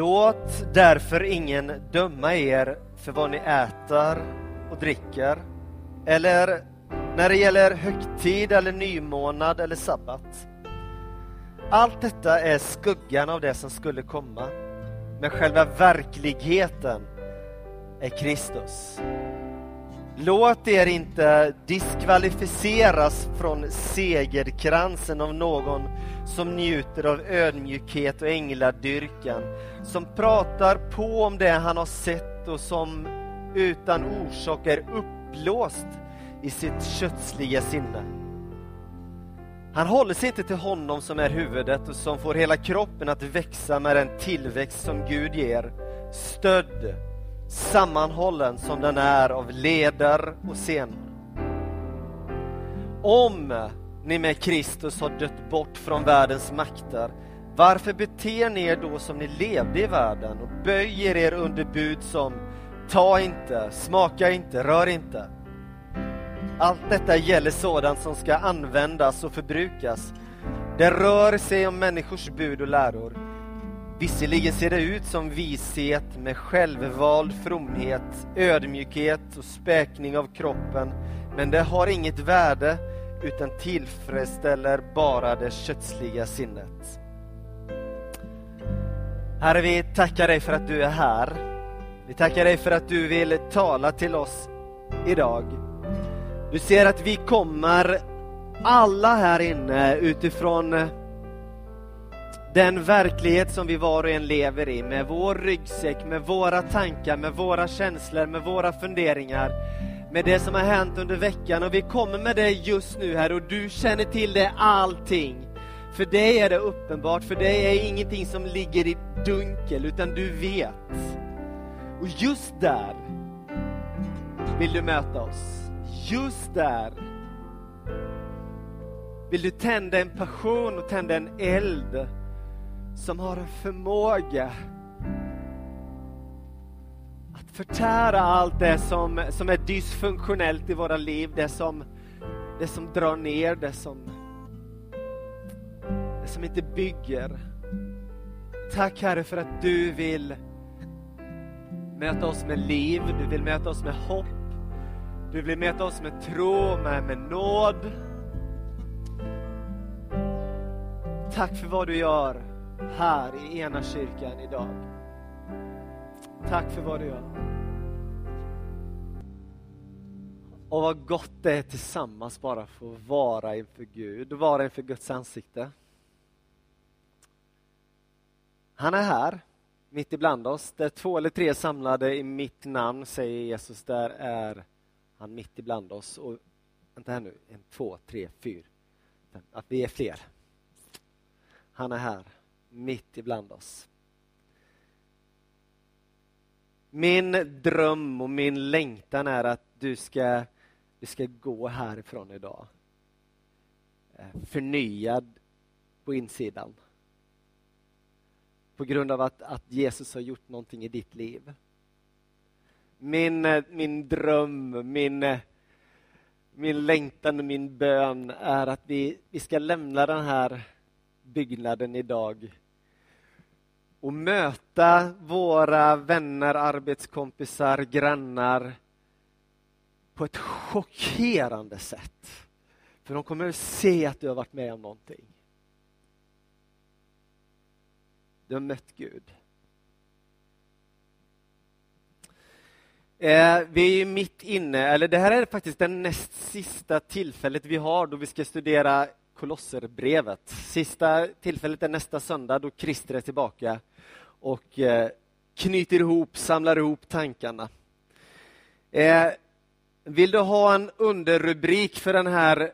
Låt därför ingen döma er för vad ni äter och dricker eller när det gäller högtid eller nymånad eller sabbat. Allt detta är skuggan av det som skulle komma, men själva verkligheten är Kristus. Låt er inte diskvalificeras från segerkransen av någon som njuter av ödmjukhet och ängladyrkan, som pratar på om det han har sett och som utan orsak är uppblåst i sitt kötsliga sinne. Han håller sig inte till honom som är huvudet och som får hela kroppen att växa med den tillväxt som Gud ger, stödd, sammanhållen som den är av leder och senor. Om ni med Kristus har dött bort från världens makter, varför beter ni er då som ni levde i världen och böjer er under bud som ta inte, smaka inte, rör inte? Allt detta gäller sådant som ska användas och förbrukas. Det rör sig om människors bud och läror. Visserligen ser det ut som vishet med självvald fromhet, ödmjukhet och späkning av kroppen, men det har inget värde utan tillfredsställer bara det kötsliga sinnet. Herre, vi tackar dig för att du är här. Vi tackar dig för att du vill tala till oss idag. Du ser att vi kommer alla här inne utifrån den verklighet som vi var och en lever i med vår ryggsäck, med våra tankar, med våra känslor, med våra funderingar, med det som har hänt under veckan och vi kommer med det just nu här och du känner till det allting. För dig är det uppenbart, för dig är ingenting som ligger i dunkel utan du vet. Och just där vill du möta oss just där vill du tända en passion och tända en eld som har en förmåga att förtära allt det som, som är dysfunktionellt i våra liv, det som, det som drar ner, det som, det som inte bygger. Tack Herre för att du vill möta oss med liv, du vill möta oss med hopp, du vill möta oss med tro, med, med nåd. Tack för vad du gör här i ena kyrkan idag. Tack för vad du gör. Och vad gott det är tillsammans bara få vara inför Gud, vara inför Guds ansikte. Han är här, mitt ibland oss. Där två eller tre samlade i mitt namn, säger Jesus, där är han mitt ibland oss. Och, vänta här nu, en, två, tre, fyra, fem, att vi är fler. Han är här, mitt ibland oss. Min dröm och min längtan är att du ska, du ska gå härifrån idag eh, förnyad på insidan. På grund av att, att Jesus har gjort någonting i ditt liv min, eh, min dröm, min, eh, min längtan och min bön är att vi, vi ska lämna den här byggnaden idag och möta våra vänner, arbetskompisar, grannar på ett chockerande sätt. För de kommer att se att du har varit med om någonting. Du har mött Gud. Eh, vi är mitt inne, eller det här är faktiskt det näst sista tillfället vi har då vi ska studera Kolosserbrevet. Sista tillfället är nästa söndag då Christer är tillbaka och eh, knyter ihop, samlar ihop tankarna. Eh, vill du ha en underrubrik för den här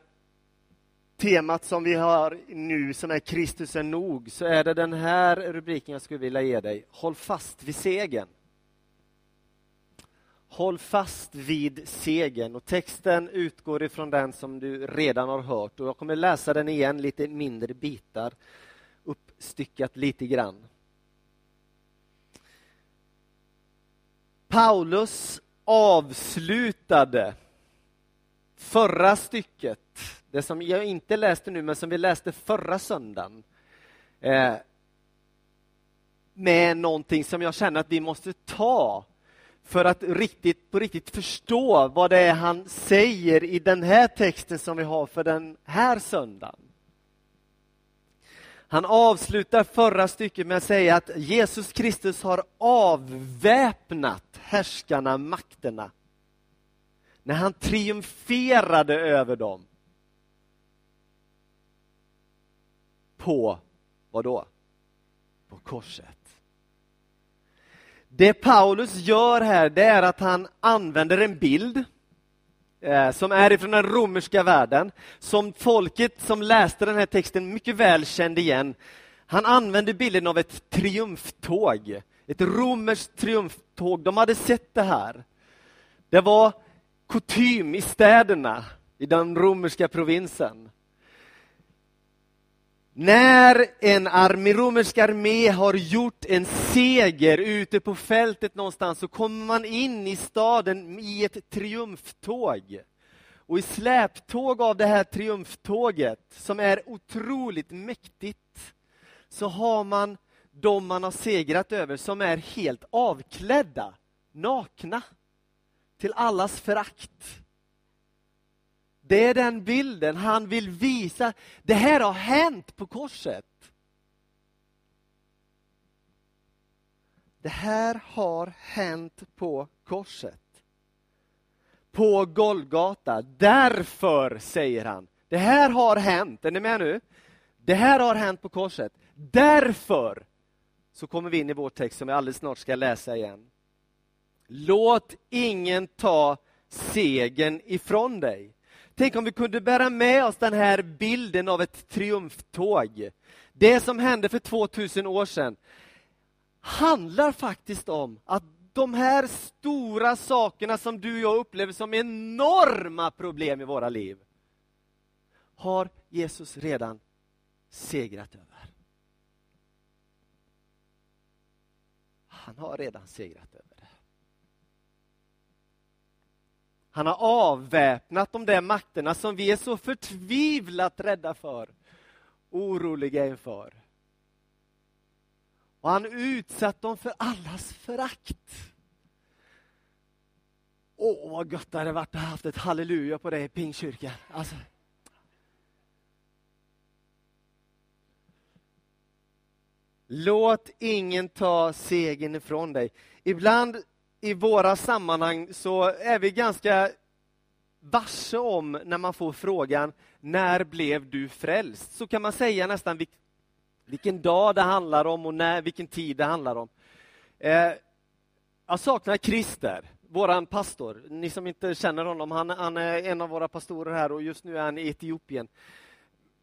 temat som vi har nu, som är Kristus är nog, så är det den här rubriken jag skulle vilja ge dig. Håll fast vid segern. Håll fast vid segern och texten utgår ifrån den som du redan har hört och jag kommer läsa den igen lite mindre bitar, uppstyckat lite grann. Paulus avslutade förra stycket, det som jag inte läste nu men som vi läste förra söndagen, eh, med någonting som jag känner att vi måste ta för att riktigt, på riktigt förstå vad det är han säger i den här texten som vi har för den här söndagen. Han avslutar förra stycket med att säga att Jesus Kristus har avväpnat härskarna, makterna, när han triumferade över dem. På vad då? På korset. Det Paulus gör här, det är att han använder en bild eh, som är ifrån den romerska världen, som folket som läste den här texten mycket väl kände igen. Han använder bilden av ett triumftåg, ett romerskt triumftåg. De hade sett det här. Det var kutym i städerna i den romerska provinsen när en armé, romersk armé har gjort en seger ute på fältet någonstans så kommer man in i staden i ett triumftåg. Och i släptåg av det här triumftåget, som är otroligt mäktigt, så har man de man har segrat över som är helt avklädda, nakna, till allas förakt. Det är den bilden han vill visa. Det här har hänt på korset. Det här har hänt på korset. På Golgata. Därför, säger han, det här har hänt. Är ni med nu? Det här har hänt på korset. Därför så kommer vi in i vår text som jag alldeles snart ska läsa igen. Låt ingen ta segern ifrån dig. Tänk om vi kunde bära med oss den här bilden av ett triumftåg. Det som hände för 2000 år sedan handlar faktiskt om att de här stora sakerna som du och jag upplever som enorma problem i våra liv har Jesus redan segrat över. Han har redan segrat över. Han har avväpnat de där makterna som vi är så förtvivlat rädda för, oroliga inför. Och han utsatt dem för allas förakt. Åh, vad gött det hade varit att ha haft ett halleluja på det i Pingstkyrkan. Alltså. Låt ingen ta segern ifrån dig. Ibland i våra sammanhang så är vi ganska varse om när man får frågan när blev du frälst? Så kan man säga nästan vilk, vilken dag det handlar om och när, vilken tid det handlar om. Eh, jag saknar Christer, våran pastor. Ni som inte känner honom, han, han, är en av våra pastorer här och just nu är han i Etiopien.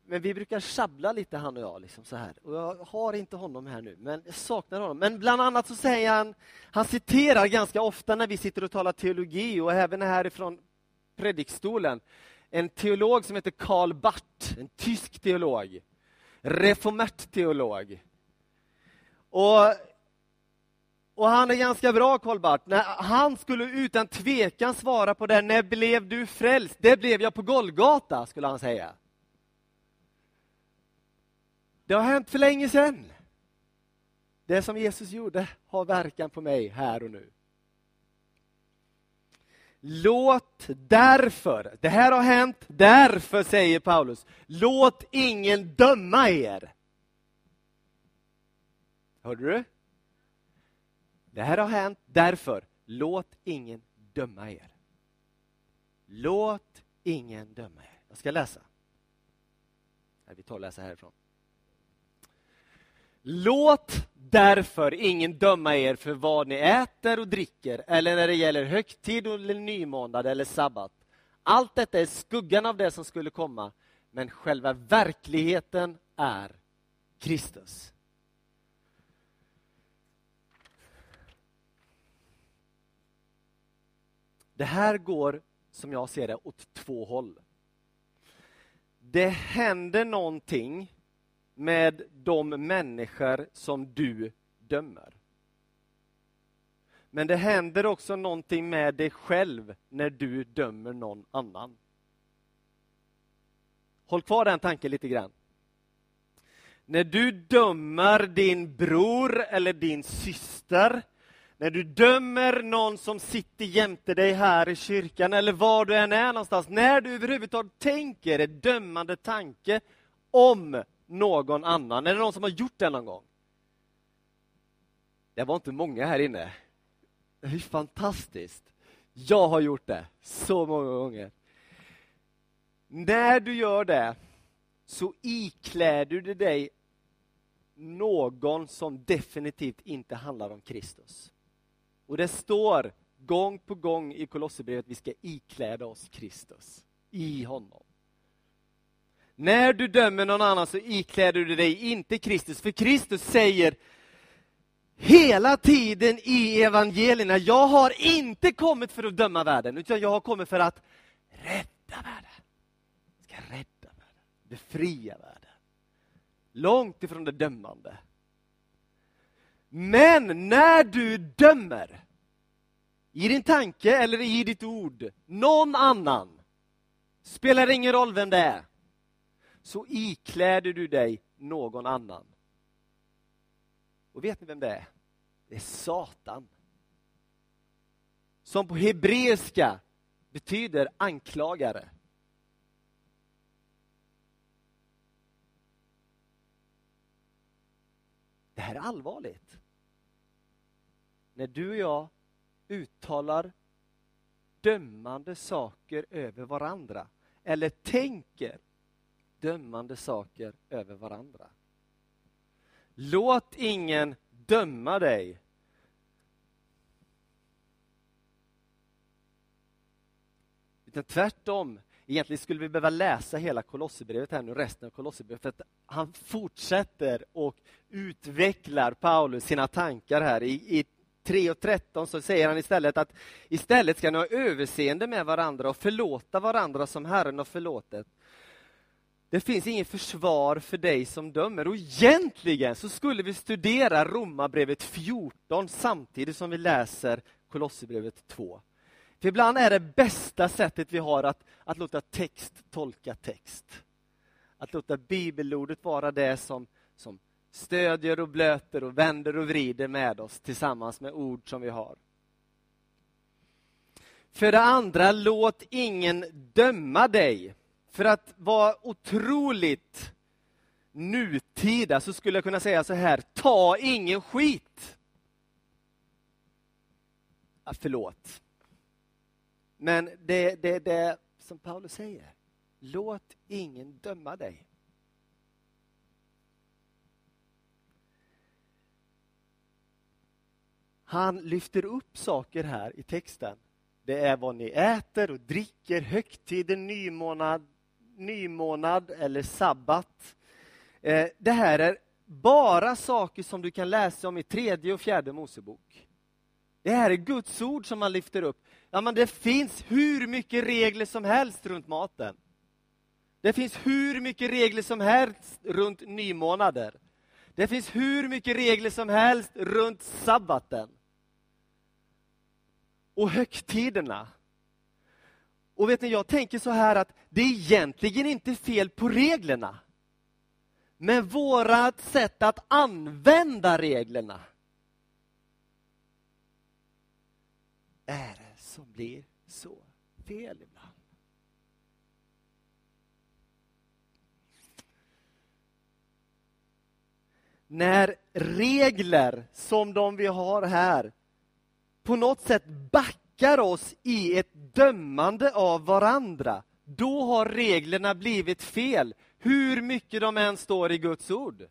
Men vi brukar sjabbla lite han och jag. Liksom så här. Och jag har inte honom här nu, men jag saknar honom. Men bland annat så säger han, han citerar ganska ofta när vi sitter och talar teologi och även härifrån predikstolen, en teolog som heter Karl Barth, en tysk teolog. Reformert teolog. Och, och han är ganska bra, Karl Barth. När han skulle utan tvekan svara på det, när blev du frälst? Det blev jag på Golgata, skulle han säga. Det har hänt för länge sedan. Det som Jesus gjorde har verkan på mig här och nu. Låt därför, det här har hänt, därför säger Paulus, låt ingen döma er. Hörde du? Det här har hänt, därför, låt ingen döma er. Låt ingen döma er. Jag ska läsa. vi tar och läser härifrån. Låt därför ingen döma er för vad ni äter och dricker eller när det gäller högtid eller nymånad eller sabbat. Allt detta är skuggan av det som skulle komma, men själva verkligheten är Kristus. Det här går, som jag ser det, åt två håll. Det händer någonting med de människor som du dömer. Men det händer också någonting med dig själv när du dömer någon annan. Håll kvar den tanken lite grann. När du dömer din bror eller din syster, när du dömer någon som sitter jämte dig här i kyrkan eller var du än är någonstans, när du överhuvudtaget tänker en dömande tanke om någon annan, är det någon som har gjort det någon gång? Det var inte många här inne. Det är fantastiskt. Jag har gjort det så många gånger. När du gör det så ikläder du dig någon som definitivt inte handlar om Kristus. Och det står gång på gång i Kolosserbrevet att vi ska ikläda oss Kristus i honom. När du dömer någon annan så ikläder du dig inte Kristus, för Kristus säger hela tiden i evangelierna, jag har inte kommit för att döma världen, utan jag har kommit för att rädda världen. Jag ska rädda världen, befria världen. Långt ifrån det dömande. Men när du dömer, i din tanke eller i ditt ord, någon annan, spelar ingen roll vem det är, så ikläder du dig någon annan. Och vet ni vem det är? Det är Satan. Som på hebreiska betyder anklagare. Det här är allvarligt. När du och jag uttalar dömande saker över varandra eller tänker dömande saker över varandra. Låt ingen döma dig. Utan tvärtom, egentligen skulle vi behöva läsa hela Kolosserbrevet här nu, resten av Kolosserbrevet, för att han fortsätter och utvecklar Paulus sina tankar här. I, i 3 och 13 så säger han istället att istället ska ni ha överseende med varandra och förlåta varandra som Herren har förlåtit. Det finns inget försvar för dig som dömer. Och egentligen så skulle vi studera Romarbrevet 14 samtidigt som vi läser Kolosserbrevet 2. För ibland är det bästa sättet vi har att, att låta text tolka text. Att låta bibelordet vara det som, som stödjer och blöter och vänder och vrider med oss tillsammans med ord som vi har. För det andra, låt ingen döma dig för att vara otroligt nutida så skulle jag kunna säga så här, ta ingen skit. Ja, förlåt. Men det är det, det som Paulus säger. Låt ingen döma dig. Han lyfter upp saker här i texten. Det är vad ni äter och dricker, högtider, nymånad, nymånad eller sabbat. Eh, det här är bara saker som du kan läsa om i tredje och fjärde Mosebok. Det här är Guds ord som man lyfter upp. Ja, men det finns hur mycket regler som helst runt maten. Det finns hur mycket regler som helst runt nymånader. Det finns hur mycket regler som helst runt sabbaten. Och högtiderna. Och vet ni, jag tänker så här att det är egentligen inte fel på reglerna. Men vårat sätt att använda reglerna är det som blir så fel ibland. När regler som de vi har här på något sätt backar oss i ett dömande av varandra, då har reglerna blivit fel, hur mycket de än står i Guds ord.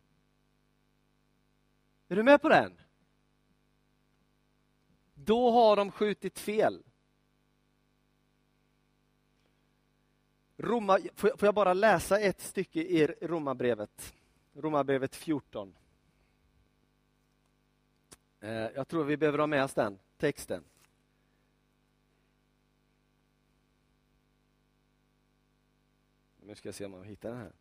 Är du med på den? Då har de skjutit fel. Roma, får, jag, bara läsa ett stycke i Romarbrevet? Romarbrevet 14. Eh, jag tror vi behöver ha med oss den texten. Nu ska jag se om jag hittar den här.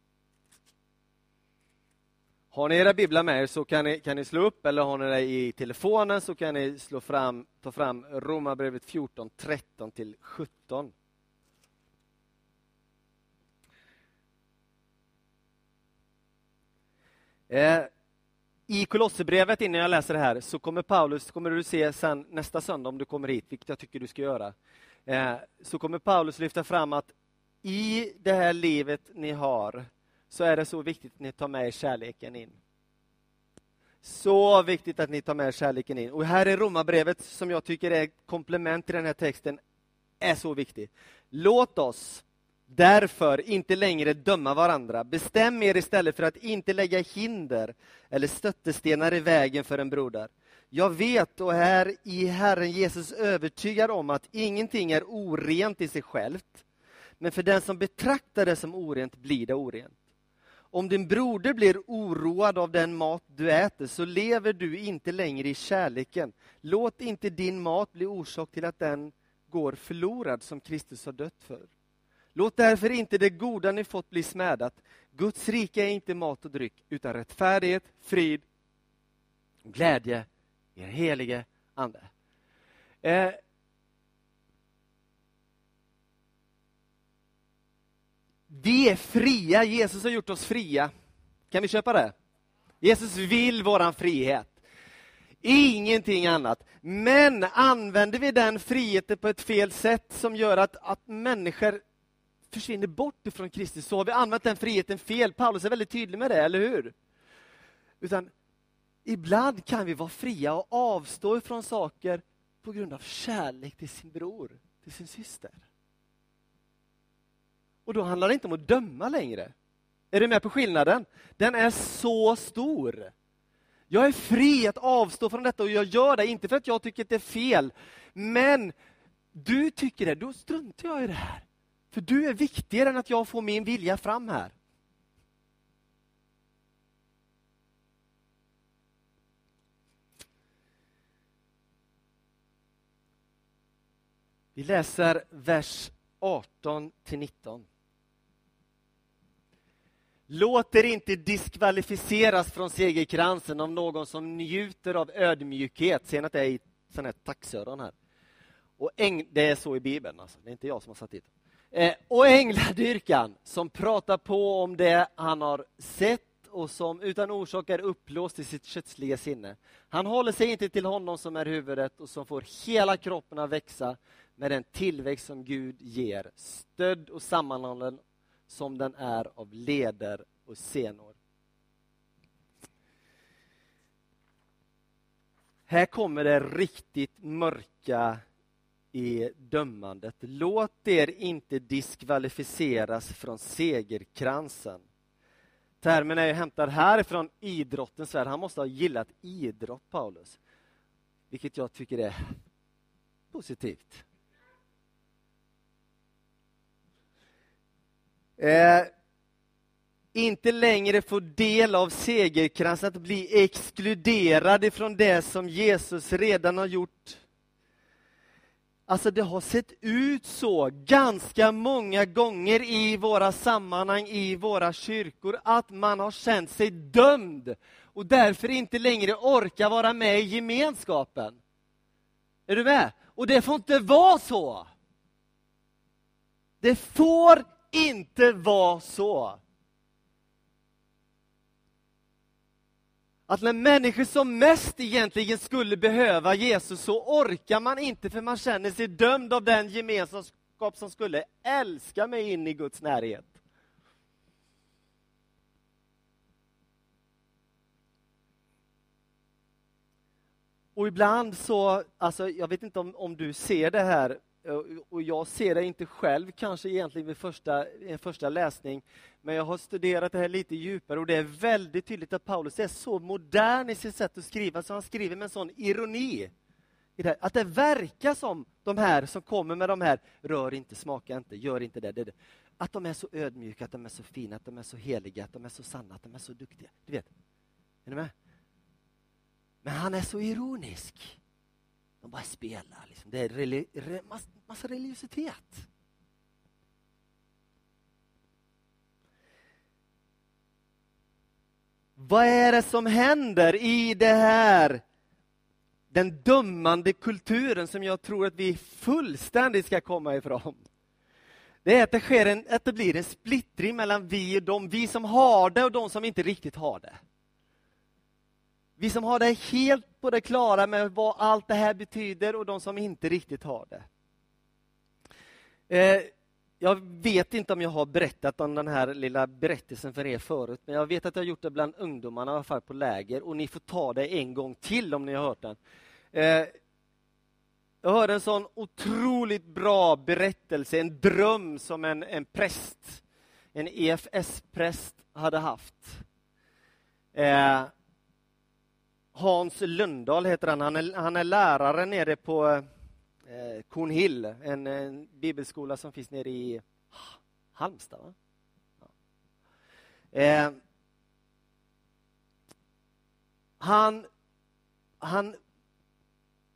Har ni era biblar med er så kan ni, kan ni slå upp, eller har ni det i telefonen så kan ni slå fram, ta fram Romarbrevet 14, 13 till 17. Eh, I Kolosserbrevet, innan jag läser det här, så kommer Paulus, kommer du se sen nästa söndag om du kommer hit, vilket jag tycker du ska göra, eh, så kommer Paulus lyfta fram att i det här livet ni har, så är det så viktigt att ni tar med er kärleken in. Så viktigt att ni tar med kärleken in. Och här är Romarbrevet, som jag tycker är komplement till den här texten, är så viktigt. Låt oss därför inte längre döma varandra. Bestäm er istället för att inte lägga hinder eller stöttestenar i vägen för en broder. Jag vet och är i Herren Jesus övertygad om att ingenting är orent i sig självt. Men för den som betraktar det som orent blir det orent. Om din broder blir oroad av den mat du äter så lever du inte längre i kärleken. Låt inte din mat bli orsak till att den går förlorad som Kristus har dött för. Låt därför inte det goda ni fått bli smädat. Guds rike är inte mat och dryck, utan rättfärdighet, frid och glädje i er helige Ande. Eh, vi är fria, Jesus har gjort oss fria. Kan vi köpa det? Jesus vill våran frihet. Ingenting annat. Men använder vi den friheten på ett fel sätt som gör att, att människor försvinner bort ifrån Kristus, så har vi använt den friheten fel. Paulus är väldigt tydlig med det, eller hur? Utan ibland kan vi vara fria och avstå ifrån saker på grund av kärlek till sin bror, till sin syster. Och då handlar det inte om att döma längre. Är du med på skillnaden? Den är så stor. Jag är fri att avstå från detta och jag gör det, inte för att jag tycker att det är fel. Men du tycker det, då struntar jag i det här. För du är viktigare än att jag får min vilja fram här. Vi läser vers 18 till 19. Låt er inte diskvalificeras från segerkransen av någon som njuter av ödmjukhet. Ser ni att det är i sån här taxöron här? Och äng, det är så i Bibeln, alltså. det är inte jag som har satt dit eh, Och ängladyrkan som pratar på om det han har sett och som utan orsak är upplåst i sitt kötsliga sinne. Han håller sig inte till honom som är huvudet och som får hela kroppen att växa med den tillväxt som Gud ger, stödd och sammanhållen som den är av leder och senor. Här kommer det riktigt mörka i dömandet. Låt er inte diskvalificeras från segerkransen. Termen är hämtad härifrån idrottens värld. Han måste ha gillat idrott, Paulus. Vilket jag tycker är positivt. Eh, inte längre få del av segerkransen, att bli exkluderad ifrån det som Jesus redan har gjort. Alltså det har sett ut så ganska många gånger i våra sammanhang, i våra kyrkor, att man har känt sig dömd och därför inte längre orkar vara med i gemenskapen. Är du med? Och det får inte vara så. Det får inte vara så. Att när människor som mest egentligen skulle behöva Jesus så orkar man inte för man känner sig dömd av den gemenskap som skulle älska mig in i Guds närhet. Och ibland så, alltså jag vet inte om, om du ser det här Eh, och jag ser det inte själv kanske egentligen vid första, en första läsning, men jag har studerat det här lite djupare och det är väldigt tydligt att Paulus är så modern i sitt sätt att skriva, så han skriver med en sån ironi. Att det verkar som de här som kommer med de här, rör inte, smaka inte, gör inte det, det, det. Att de är så ödmjuka, att de är så fina, att de är så heliga, att de är så sanna, att de är så duktiga. Du vet, är ni med? Men han är så ironisk. De bara spelar. Liksom. Det är reli re massa, massa religiositet. Vad är det som händer i det här den dömande kulturen som jag tror att vi fullständigt ska komma ifrån? Det är att det, sker en, att det blir en splittring mellan vi och dem, vi som har det och de som inte riktigt har det. Vi som har det helt på det klara med vad allt det här betyder och de som inte riktigt har det. Eh, jag vet inte om jag har berättat om den här lilla berättelsen för er förut, men jag vet att jag har gjort det bland ungdomarna, i alla fall på läger, och ni får ta det en gång till om ni har hört den. Eh, jag hörde en sån otroligt bra berättelse, en dröm som en, en präst, en EFS-präst hade haft. Eh, Hans Lundahl heter han. Han är, han är lärare nere på eh, Kornhill, en, en, bibelskola som finns nere i Halmstad. Va? Ja. Eh, han, han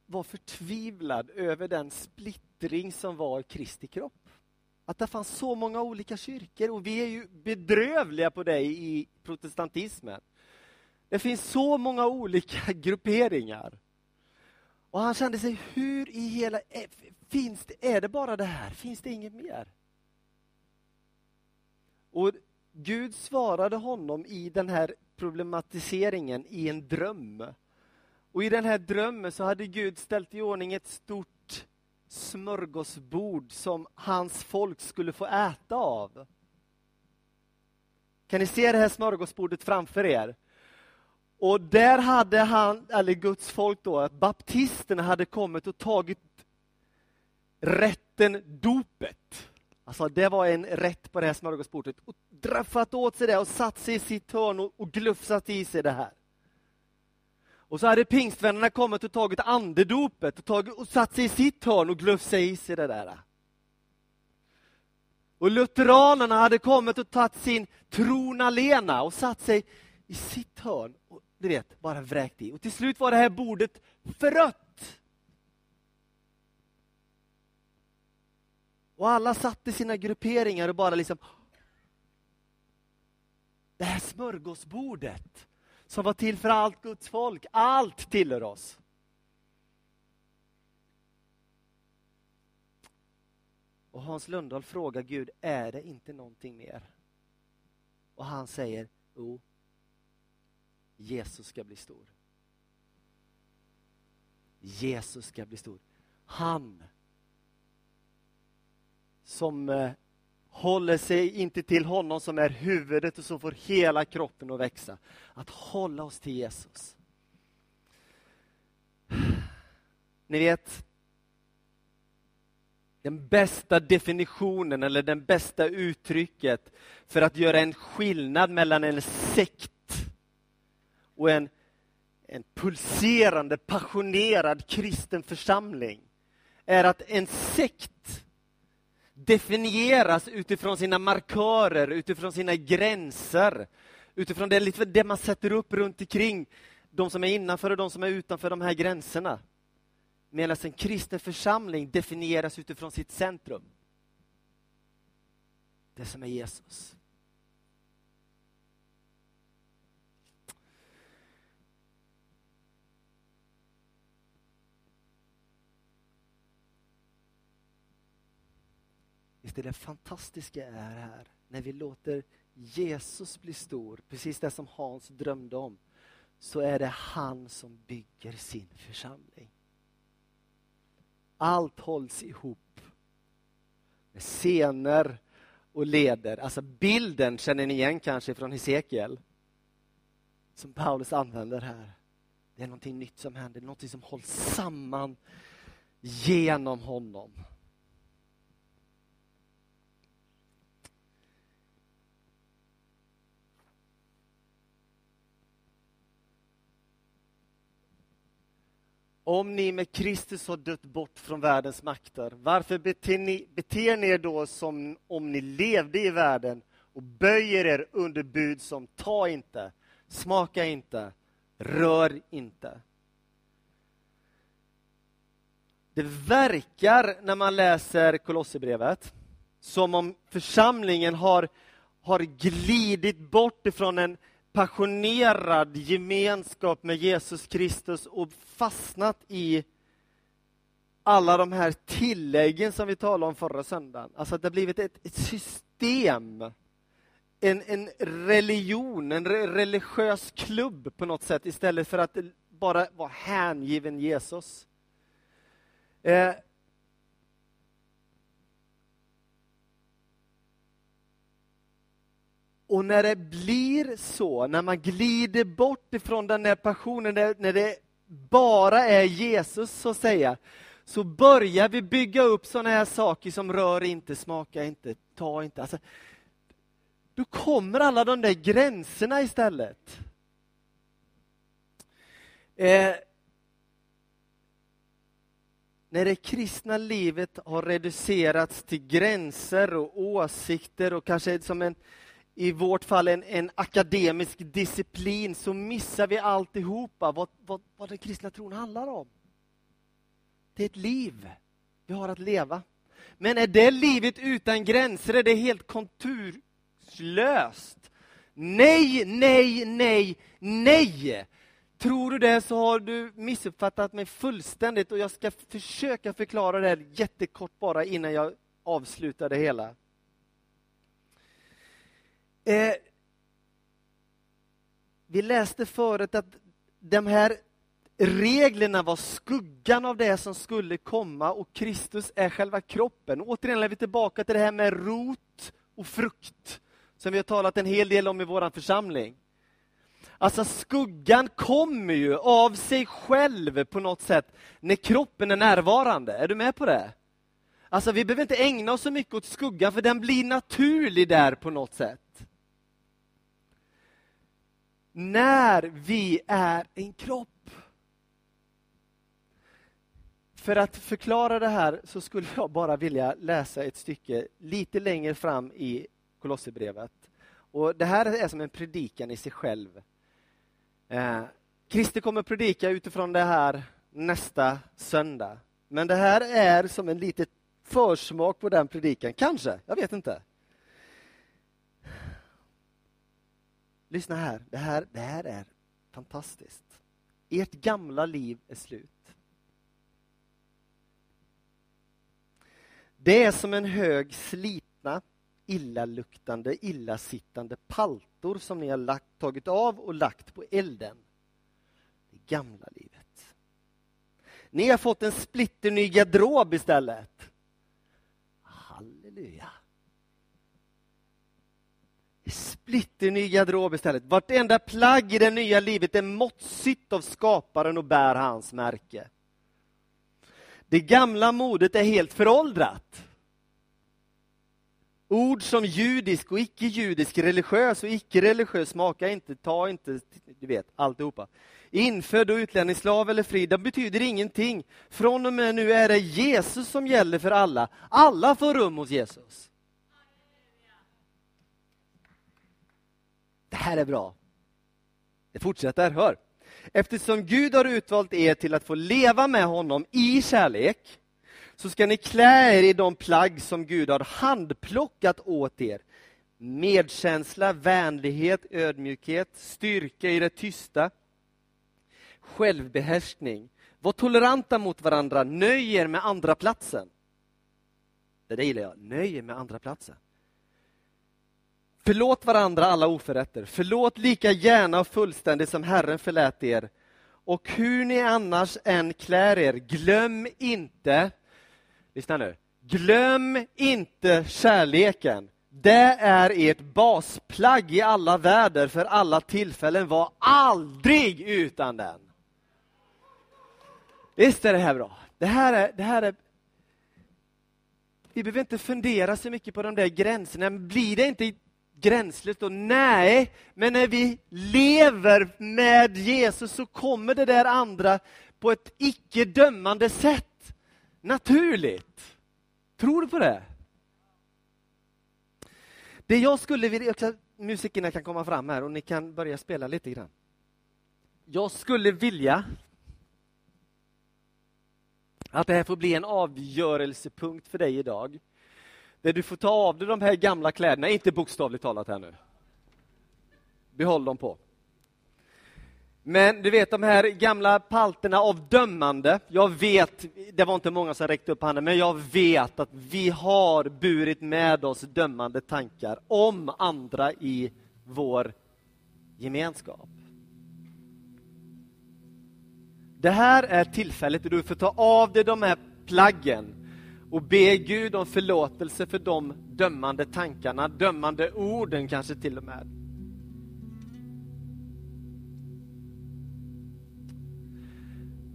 var förtvivlad över den splittring som var i Kristi kropp. Att det fanns så många olika kyrkor och vi är ju bedrövliga på det i protestantismen. Det finns så många olika grupperingar. Och han kände sig, hur i hela... E- finns det, är det bara det här? Finns det inget mer? Och Gud svarade honom i den här problematiseringen i en dröm. Och i den här drömmen så hade Gud ställt i ordning ett stort smörgåsbord som hans folk skulle få äta av. Kan ni se det här smörgåsbordet framför er? Och där hade han, eller Guds folk då, att baptisterna hade kommit och tagit rätten dopet. Alltså det var en rätt på det här smörgåsbordet. Och draffat åt sig det och satt sig i sitt hörn och, och glufsat i sig det här. Och så hade pingstvännerna kommit och tagit andedopet och, tagit, och satt sig i sitt hörn och glufsat i sig det där. Och lutheranerna hade kommit och tagit sin tronalena och satt sig i sitt hörn du vet, bara vräkt i. Och till slut var det här bordet förött. Och alla satt i sina grupperingar och bara liksom... Det här smörgåsbordet som var till för allt Guds folk, allt tillhör oss. Och Hans Lundahl frågar Gud, är det inte någonting mer? Och han säger, jo, Jesus ska bli stor. Jesus ska bli stor. Han som eh, håller sig inte till honom som är huvudet och som får hela kroppen att växa. Att hålla oss till Jesus. Ni vet, den bästa definitionen eller den bästa uttrycket för att göra en skillnad mellan en sekt och en, en pulserande, passionerad kristen församling är att en sekt definieras utifrån sina markörer, utifrån sina gränser, utifrån det, det man sätter upp runt omkring de som är innanför och de som är utanför de här gränserna. Medan en kristen församling definieras utifrån sitt centrum. Det som är Jesus. Visst det fantastiska är här, när vi låter Jesus bli stor, precis det som Hans drömde om, så är det han som bygger sin församling. Allt hålls ihop med scener och leder. Alltså bilden känner ni igen kanske från Hesekiel, som Paulus använder här. Det är någonting nytt som händer, någonting som hålls samman genom honom. Om ni med Kristus har dött bort från världens makter, varför beter ni, beter ni er då som om ni levde i världen och böjer er under bud som ta inte, smaka inte, rör inte? Det verkar, när man läser Kolosserbrevet, som om församlingen har, har glidit bort ifrån en passionerad gemenskap med Jesus Kristus och fastnat i alla de här tilläggen som vi talade om förra söndagen. Alltså att det har blivit ett, ett system, en, en religion, en religiös klubb på något sätt istället för att bara vara hängiven Jesus. Eh, och när det blir så, när man glider bort ifrån den där passionen, när det bara är Jesus så att säga, så börjar vi bygga upp sådana här saker som rör inte, smaka inte, ta inte. Alltså, då kommer alla de där gränserna istället. Eh, när det kristna livet har reducerats till gränser och åsikter och kanske som en, i vårt fall en, en akademisk disciplin, så missar vi alltihopa vad, vad, vad den kristna tron handlar om. Det är ett liv vi har att leva. Men är det livet utan gränser, är det helt konturslöst. Nej, nej, nej, nej! Tror du det så har du missuppfattat mig fullständigt och jag ska försöka förklara det här jättekort bara innan jag avslutar det hela. Eh, vi läste förut att de här reglerna var skuggan av det som skulle komma och Kristus är själva kroppen. Återigen är vi tillbaka till det här med rot och frukt som vi har talat en hel del om i vår församling. Alltså skuggan kommer ju av sig själv på något sätt när kroppen är närvarande. Är du med på det? Alltså vi behöver inte ägna oss så mycket åt skuggan för den blir naturlig där på något sätt. När vi är en kropp. För att förklara det här så skulle jag bara vilja läsa ett stycke lite längre fram i Kolosserbrevet. Och Det här är som en predikan i sig själv. Eh, Christer kommer predika utifrån det här nästa söndag. Men det här är som en liten försmak på den predikan, kanske, jag vet inte. Lyssna här, det här, det här är fantastiskt. Ert gamla liv är slut. Det är som en hög slitna, illaluktande, illasittande paltor som ni har lagt, tagit av och lagt på elden. Det gamla livet. Ni har fått en splitterny garderob istället. Halleluja. Splitterny garderob istället. Vartenda plagg i det nya livet är måttsytt av skaparen och bär hans märke. Det gamla modet är helt föråldrat. Ord som judisk och icke-judisk, religiös och icke-religiös smaka inte, ta inte, du vet, alltihopa. Infödd och utlänningsslav eller fri, det betyder ingenting. Från och med nu är det Jesus som gäller för alla. Alla får rum hos Jesus. Här är bra. Det fortsätter, hör. Eftersom Gud har utvalt er till att få leva med honom i kärlek, så ska ni klä er i de plagg som Gud har handplockat åt er. Medkänsla, vänlighet, ödmjukhet, styrka i det tysta, självbehärskning. Var toleranta mot varandra, nöj er med andra platsen. Det där gillar jag, nöj er med andra platsen. Förlåt varandra alla oförrätter. Förlåt lika gärna och fullständigt som Herren förlät er. Och hur ni annars än klär er, glöm inte, lyssna nu, glöm inte kärleken. Det är ert basplagg i alla väder för alla tillfällen. Var aldrig utan den. Visst är det här bra? Det här är, det här är vi behöver inte fundera så mycket på de där gränserna. Blir det inte gränslöst. Och nej, men när vi lever med Jesus så kommer det där andra på ett icke dömande sätt. Naturligt. Tror du på det? Det jag skulle vilja, musikerna kan komma fram här och ni kan börja spela lite grann. Jag skulle vilja att det här får bli en avgörelsepunkt för dig idag. Där du får ta av dig de här gamla kläderna, inte bokstavligt talat här nu. Behåll dem på. Men du vet de här gamla palterna av dömande. Jag vet, det var inte många som räckte upp handen, men jag vet att vi har burit med oss dömande tankar om andra i vår gemenskap. Det här är tillfället då du får ta av dig de här plaggen och be Gud om förlåtelse för de dömande tankarna, dömande orden kanske till och med.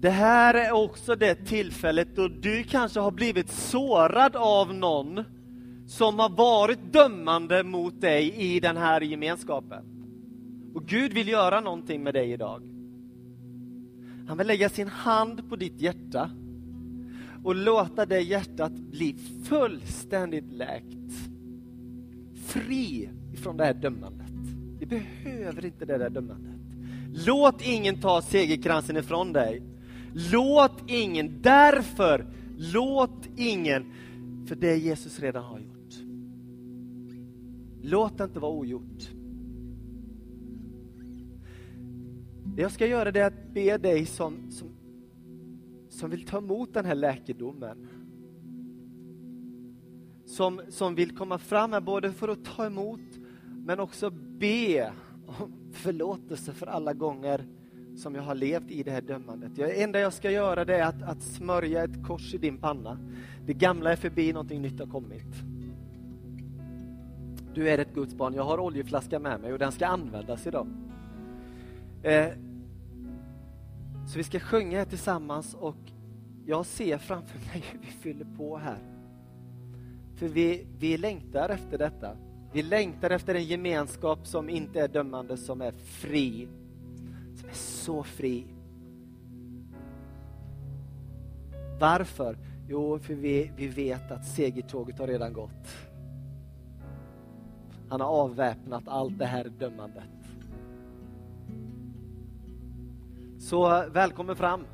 Det här är också det tillfället då du kanske har blivit sårad av någon som har varit dömande mot dig i den här gemenskapen. Och Gud vill göra någonting med dig idag. Han vill lägga sin hand på ditt hjärta och låta det hjärtat bli fullständigt läkt. Fri ifrån det här dömandet. Vi behöver inte det där dömandet. Låt ingen ta segerkransen ifrån dig. Låt ingen, därför, låt ingen, för det Jesus redan har gjort. Låt det inte vara ogjort. Det jag ska göra det är att be dig som, som, som vill ta emot den här läkedomen. Som, som vill komma fram här både för att ta emot men också be om förlåtelse för alla gånger som jag har levt i det här dömandet. Det enda jag ska göra det är att, att smörja ett kors i din panna. Det gamla är förbi, någonting nytt har kommit. Du är ett Guds barn. Jag har oljeflaska med mig och den ska användas idag. Eh, så vi ska sjunga här tillsammans och jag ser framför mig hur vi fyller på här. För vi, vi längtar efter detta. Vi längtar efter en gemenskap som inte är dömande, som är fri. Som är så fri. Varför? Jo, för vi, vi vet att segertåget har redan gått. Han har avväpnat allt det här dömandet. Så välkommen fram.